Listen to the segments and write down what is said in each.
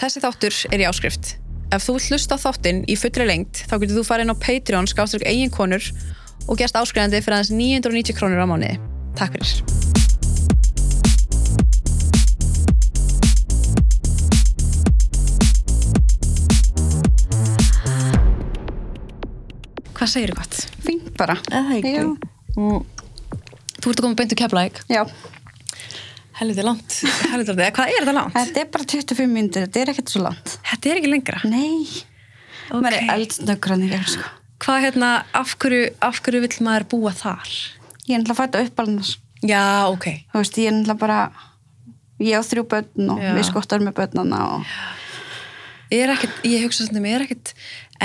Þessi þáttur er í áskrift. Ef þú hlusta þáttinn í fullri lengt þá getur þú farið inn á Patreon skáströkk eigin konur og gerst áskrifandi fyrir aðeins 990 krónur á mánuði. Takk fyrir. Hvað segir þú gott? Fínt bara. Eða ekki? Já. Þú ert að koma beint úr Keflæk. Já. Helviti langt. Helviti langt. Eða Hvað er þetta langt? Þetta er bara 25 myndir, þetta er ekkert svo langt. Þetta er ekki lengra. Nei. Ok. Maður er veginn, sko. Hvað hérna, af hverju, af hverju vill maður búa þar? Ég er náttúrulega fætt að uppalnas. Já, ok. Þú veist, ég er náttúrulega bara, ég á þrjú börn og Já. við skottar með börnana og Ég er ekkert, ég hugsa svona, ég er ekkert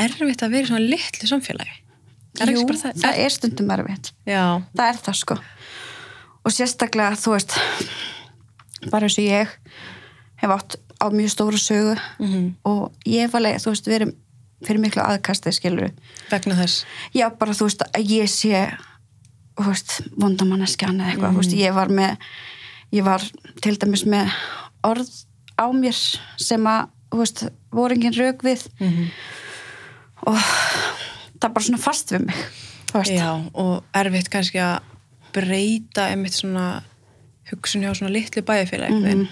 erfitt að vera í svona litlu samfélagi. Er Jú, það? það er stundum erfitt. Já, Það er það, sko. Og sérstaklega, þú veist, bara eins og ég hef átt á mjög stóra sögu Mhm. og ég hef alveg, þú veist, verið fyrir miklu aðkastið, skilur vegna þess. Já, bara þú veist að ég sé þú veist, vondamanneskjan eða eitthvað, þú veist, ég var með ég var til dæmis með orð á mér sem að, þú veist, voru engin rauk við Mhm. og það er bara svona fast við mig Já, og erfitt kannski að breyta einmitt svona hugsun hjá svona litlu bæjarfélagi. Mm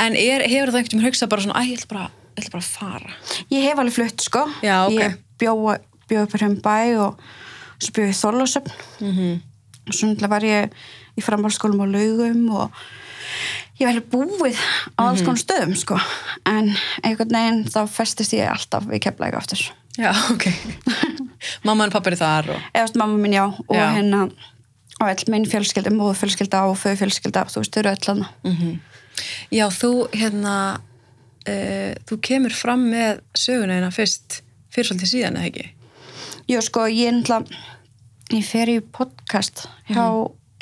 En er, hefur það einhvern veginn hugsað bara svona, æ, ég ætla bara, ég ætla bara að fara. ég hef alveg flutt, sko Já, ok. ég bjó, bjó upp hér um bæ og svo bjó ég Þorlásöfn Mm -hmm. og svo var ég í framhaldsskólum á laugum og ég var alveg búið á alls konar stöðum sko. en einhvern veginn þá festist ég alltaf við keflæk aftur Já, ok. Mamma og pappa eru þar og... eða veist, mamma minn já og Já. hérna og all minn fjölskylda, móðu fjölskylda og föðu fjölskylda, þú veist, þau eru öll hana Mm Já, þú, hérna, uh, þú kemur fram með söguna hérna fyrst, fyrir svolítið síðan, eða ekki? Jú, sko, ég er náttúrulega ég fer í podcast hjá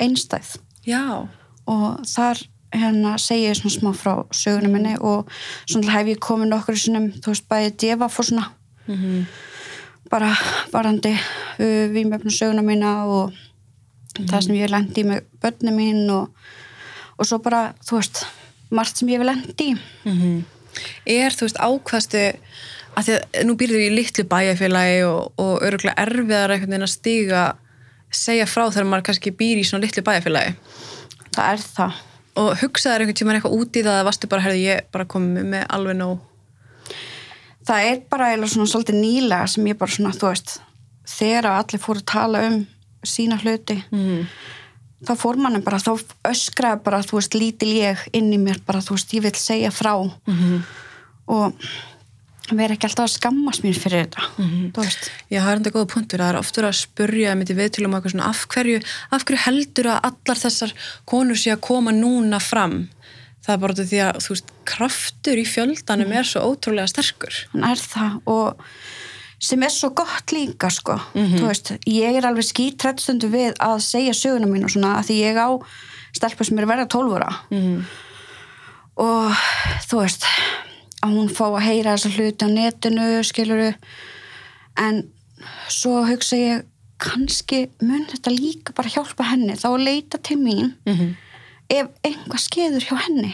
Einstæð. Já. og þar hérna segi ég svona smá frá sögunum minni og svona hef ég komið nokkur sinnum, þú veist, bæði djefa fór svona. Mm bara varandi uh, vímöfnum söguna mína og það sem ég hef lendi í með börnum mín og, og svo bara, þú veist, margt sem ég hef lendi í. Mhm. Er, þú veist, ákvaðstu að því að nú býrðu í litlu bæjarfélagi og, og öruglega erfiðar einhvern veginn að stíga segja frá þegar maður kannski býr í svona litlu bæjarfélagi Það er það. og hugsaður einhvern tímann eitthvað út í það að varstu bara, herði, ég bara komið með alveg nóg Það er bara eiginlega svona svolítið nýlega sem ég bara svona, þú veist, þegar allir fóru að tala um sína hluti, mm. þá fór mannum bara, þá öskraði bara, þú veist, lítil ég inn í mér bara, þú veist, ég vil segja frá Mhm. og vera ekki alltaf að skammast mér fyrir þetta, þú veist. Já, það er enda góða punktur, það er oft verið að spurja með til viðtölum og eitthvað svona, af hverju, af hverju heldur að allar þessar konur sé að koma núna fram? Það er bara því að, þú veist, kraftur í fjöldanum er svo ótrúlega sterkur. hann er það og sem er svo gott líka sko. Þú veist, ég er alveg skítrætt stundu við að segja söguna mín og svona að því ég á stelpa sem er verða 12 ára. Mm. og þú veist að hún fá að heyra þessa hluti á netinu skiluru en svo hugsa ég kannski mun þetta líka bara hjálpa henni þá að leita til mín Mm ef einhvað skeður hjá henni.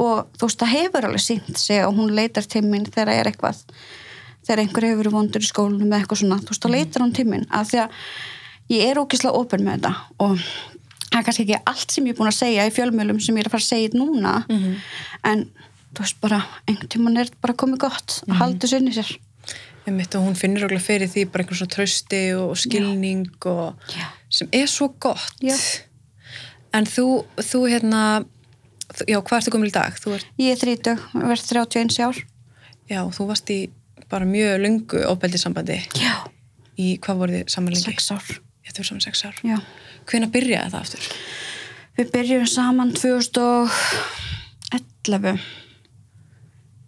Og þú veist það hefur alveg sínt sig og hún leitar til mín þegar er eitthvað þegar einhver hefur verið vondur í skólanum eða eitthvað svona, þú veist þá leitar hún til mín af því að ég er ógislega opinn með þetta og það er kannski ekki allt sem ég er búin að segja í fjölmjölum sem ég er að fara að segja núna en þú veist bara einhvern tímann er bara komið gott að halda sér inn í sér Einmitt, og hún finnur okkur fyrir því bara einhvern svona trausti og skilning og Já. sem er svo gott. Já. En þú, þú hérna, já, hvað ertu komin í dag? Ert, ég er 30, verð 31 ár já, þú varst í bara mjög lungu ofbeldissambandi. Í, hvað voru þið saman lengi? 6 ár. Þau voru saman sex ár. já. Hvenær byrjaði það aftur? Við byrjum saman 2011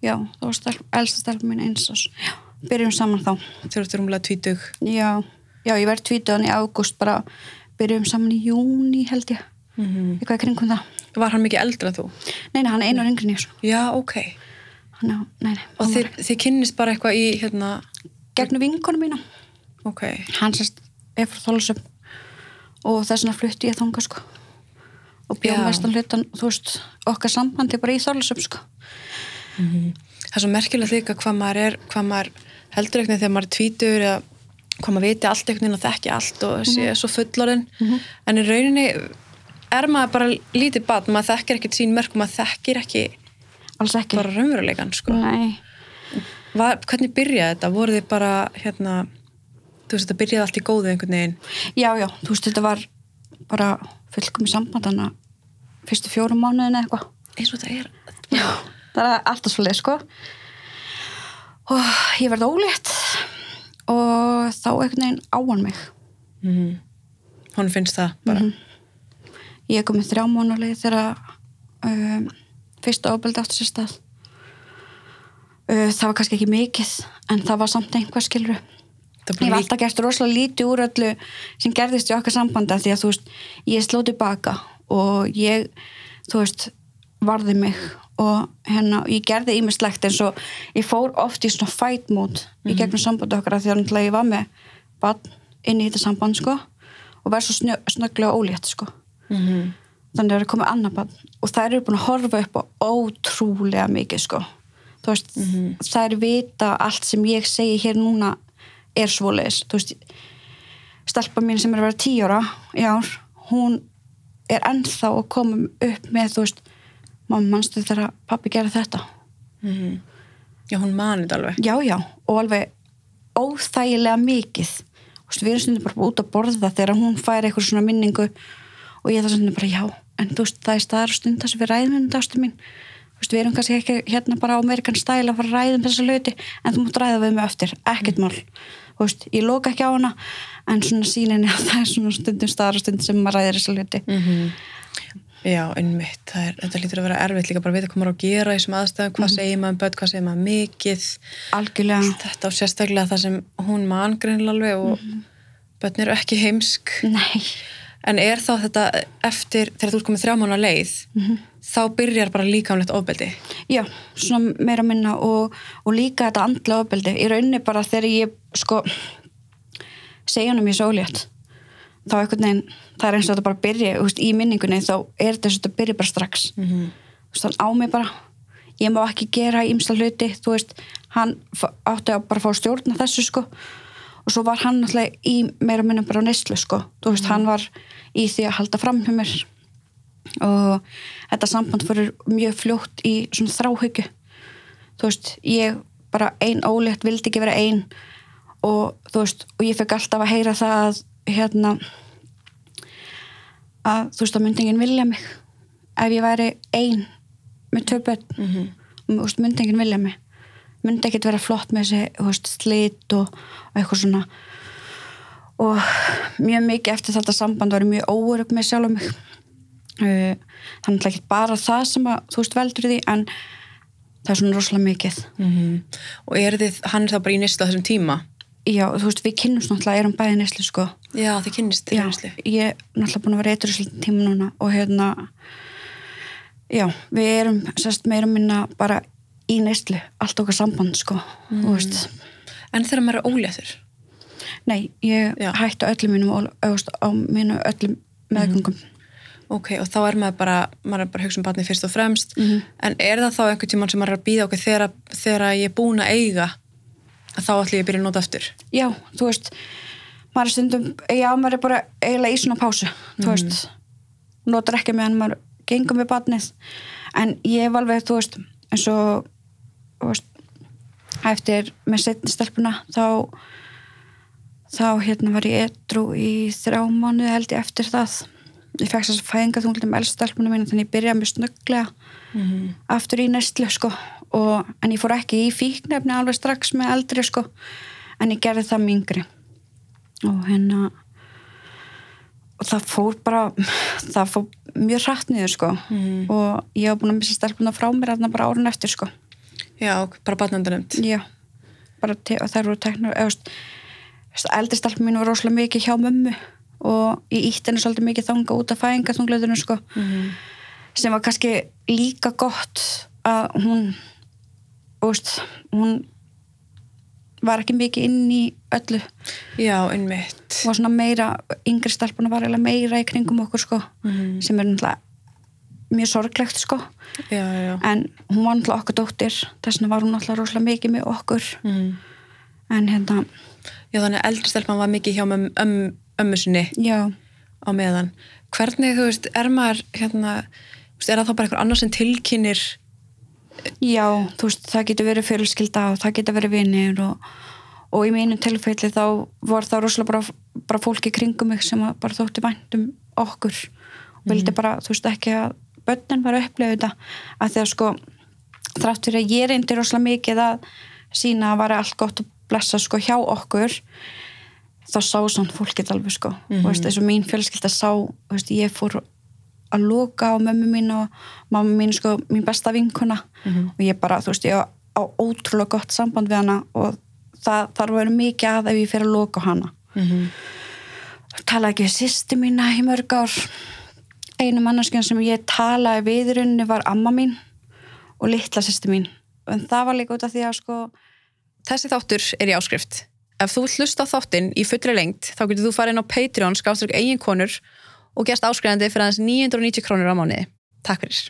Já, þá var stelp, elsta stelp mín eins og byrjum saman þá. Þú eru rúmlega tvítug. Já, já ég verð tvítuðan í ágúst bara byrjum saman í júni held ég. Mm eitthvað í kringum það. Var hann mikið eldra þú? Nei, nei, hann er einu yngri en ég svo Já, ok. Hann, á- nei, nei, Og þið, þið kynnist bara eitthvað í, hérna, gegnum vinkonu mína. Ok. Hann sérst er frá Þólusöfn og þess vegna flutti ég þangað sko. Og bjóðum vestan hlutan, þú veist okkar sambandi bara í Þólusöfn sko. Það er svo merkilegt líka hvað maður er hvað maður heldur eitthvað þegar maður er tvítur eða hvað maður viti allt eitthvað og þekki allt og sé svo fullorinn en í rauninni er maður bara lítið bad, maður þekkir ekkert sín mörg maður þekkir ekki alls ekki. Bara raunveruleikan sko. Var, hvernig byrjaði þetta? voru þið bara hérna þú veist þetta byrjaði allt í góðu einhvern veginn? Já, já, þú veist þetta var bara fullkomi sambandana fyrstu fjórum mánuðin eða eitthvað. Eins og þetta er. Já, það er alltaf svolítið sko. Og ég verði ólétt og þá einhvern veginn á hann mig. Mm. hún finnst það bara. Ég er komið þrjá mánuleg þegar um, fyrsta ofbeldi áttu sér stað. Uh, það var kannski ekki mikið en það var samt einhver skilru ég var alltaf gert rosalega lítið úr öllu sem gerðist í okkar sambanda því að þú veist, ég sló tilbaka og ég, þú veist varði mig og hérna, ég gerði ímislegt eins og ég fór oft í svona fight mode í gegnum sambandi okkar af því að ég var með barn inn í þetta samband sko og verð svo snö, snögglega ólétt sko. Mhm. Þannig að það er komið annar barn. Og þær eru búin að horfa upp á ótrúlega mikið sko. Þú veist, þær vita allt sem ég segi hér núna er veist stelpa mín sem er að vera tíu ára í ár, hún er ennþá að koma upp með þú veist, mamma mannstu þegar pappi gerði þetta? Mhm. já hún mani þetta alveg. Já, já, og alveg óþægilega mikið. Veist, við erum stundum bara út að borða þegar hún fær eitthvað svona minningu og ég það stundum bara já en þú veist, það er staðar stund þess að við ræðum um þetta ástu mín. Þú veist, við erum kannski ekki hérna bara á Amerikan stæl að fara að ræða um þessa löti en þú mútt ræða við mig eftir, ekkert mál. Þú veist, ég loka ekki á hana en svona síninni að það er svona stundum staðar stund sem maður ræðir þessa löti Mhm. já, einmitt það er, þetta lítur að vera erfitt líka bara að vita hvað maður á að gera í þessum aðstæðum, hvað segir maður um börn, hvað segir maður mikið. Algjörlega, þetta og sérstaklega það sem hún greinilega alveg og börn eru ekki heimsk. Nei en er þá þetta eftir þegar þú ert komið þrjá mánu leið þá byrjar bara líkamlegt ofbeldi Já, svona meira minna og, og líka þetta andla ofbeldi. Í rauninni bara þegar ég sko segja hann um ég svo ólétt þá einhvern veginn, það er eins og þetta bara byrja veist, í minningunni þá er þetta eins og þetta byrja bara strax mm. -hmm. þannig á mig bara ég má ekki gera ímsla hluti þú veist, hann átti að bara fá að stjórna þessu sko og svo var hann alltaf í meira minna bara á neyslu sko, þú veist, hann var í því að halda fram hjá mér. Og þetta samband fyrir mjög fljótt í svona þráhyggju. Þú veist, ég bara ein ólétt vildi ekki vera ein. Og þú veist, og ég fekk alltaf að heyra það að hérna að þú veist, að myndi enginn vilja mig. Ef ég væri ein með tvö börn. Mhm. og þú veist, myndi enginn vilja mig myndi ekkert vera flott með þessi slit og, og eitthvað svona. Og mjög mikið eftir þetta samband var ég mjög óörug með sjálf mig. Uh, þannig ekki bara það sem að þú veist veldur í því en það er svona rosalega mikið. Mhm. og er þið, hann er þá bara í nýslu á þessum tíma? Já, þú veist, við kynnumst náttúrulega erum bæði neslu sko. Já, þið kynnist já, ég er náttúrulega búin að vera eitthvað svolítið tíma núna og hérna já, við erum sérst meira minna bara í neslu allt okkar samband sko mm. veist, en þegar maður er óléttur? Nei, ég Já. hætti á öllum mínum á mínu öllum meðgöngum. Ok, og þá er maður bara, maður er bara hugsa um barnið fyrst og fremst. Mhm. en er það þá einhvern tímann sem maður er að býða okkur þegar, þegar ég er búin að eiga að þá ætlum ég að byrja að nota aftur? Já, þú veist maður er stundum, já, maður er bara eiginlega í svona pásu, þú veist. Notar ekki meðan maður gengur með barnið. En ég hef alveg, þú veist eins og veist, eftir með setni stelpuna þá þá hérna var ég edru í þrjá mánuði held ég eftir það. Ég fekk þess að fæðinga þunglum elstelpunum mín þannig ég byrjaði mjög snögglega aftur í næstlu sko. Og, en ég fór ekki í fíknefni alveg strax með eldri sko en ég gerði það með yngri. Og hérna og það fór bara það fór mjög hratt niður sko. Mhm. og ég hef búin að missa stelpuna frá mér þarna bara árun eftir sko já, bara barnandanemt já, bara og þær voru teknar eldri stelpun mín var rosalega mikið hjá mömmu og ég ítti henni svolítið mikið þanga út af fæðingaþungleðinu sko sem var kannski líka gott að hún veist, hún var ekki mikið inn í öllu. Já, einmitt. Var svona meira, yngri stelpuna var meira í kringum okkur sko Mhm. sem er náttúrulega mjög sorglegt sko já, já. en hún var náttúrulega okkur dóttir þess vegna var hún náttúrulega rosalega mikið með okkur Mm. en hérna, Já, þannig að eldri stelpan var mikið hjá með öm, ömmu sinni já á meðan. Hvernig, þú veist, er maður, hérna, er það þá bara einhver annar sem tilkynir, Já, þú veist, það getur verið fjölskylda og það getur verið vinnir og, og í mínu tilfelli þá var það rosalega bara, bara fólki kringum mig sem bara þótti vænt um okkur og vildi bara, þú veist, ekki að börnin var að upplega þetta að að sko, þrátt fyrir að ég reyndi rosalega mikið að sína að vara allt gott og blessa sko hjá okkur þá sá svona fólkið alveg sko. Mm veist, eins og mín fjölskylda sá veist, ég fór að loka á mömmu mín og mamma mín sko mín besta vinkuna og ég bara, þú veist, ég á, á ótrúlega gott samband við hana og það þarf að vera mikið að ef ég fer að loka hana. Mm -hmm. talaði ekki við sýsti mína í mörg ár einu manneskjan sem ég talaði við í rauninni var amma mín og litla sýsti mín en það var líka út af því að sko Þessi þáttur er í áskrift. Ef þú hlusta þáttinn í fullri lengt, þá getur þú farið inn á Patreon, skástrík eigin konur og gerst áskrifandi fyrir aðeins 990 krónur á mánuði. Takk fyrir.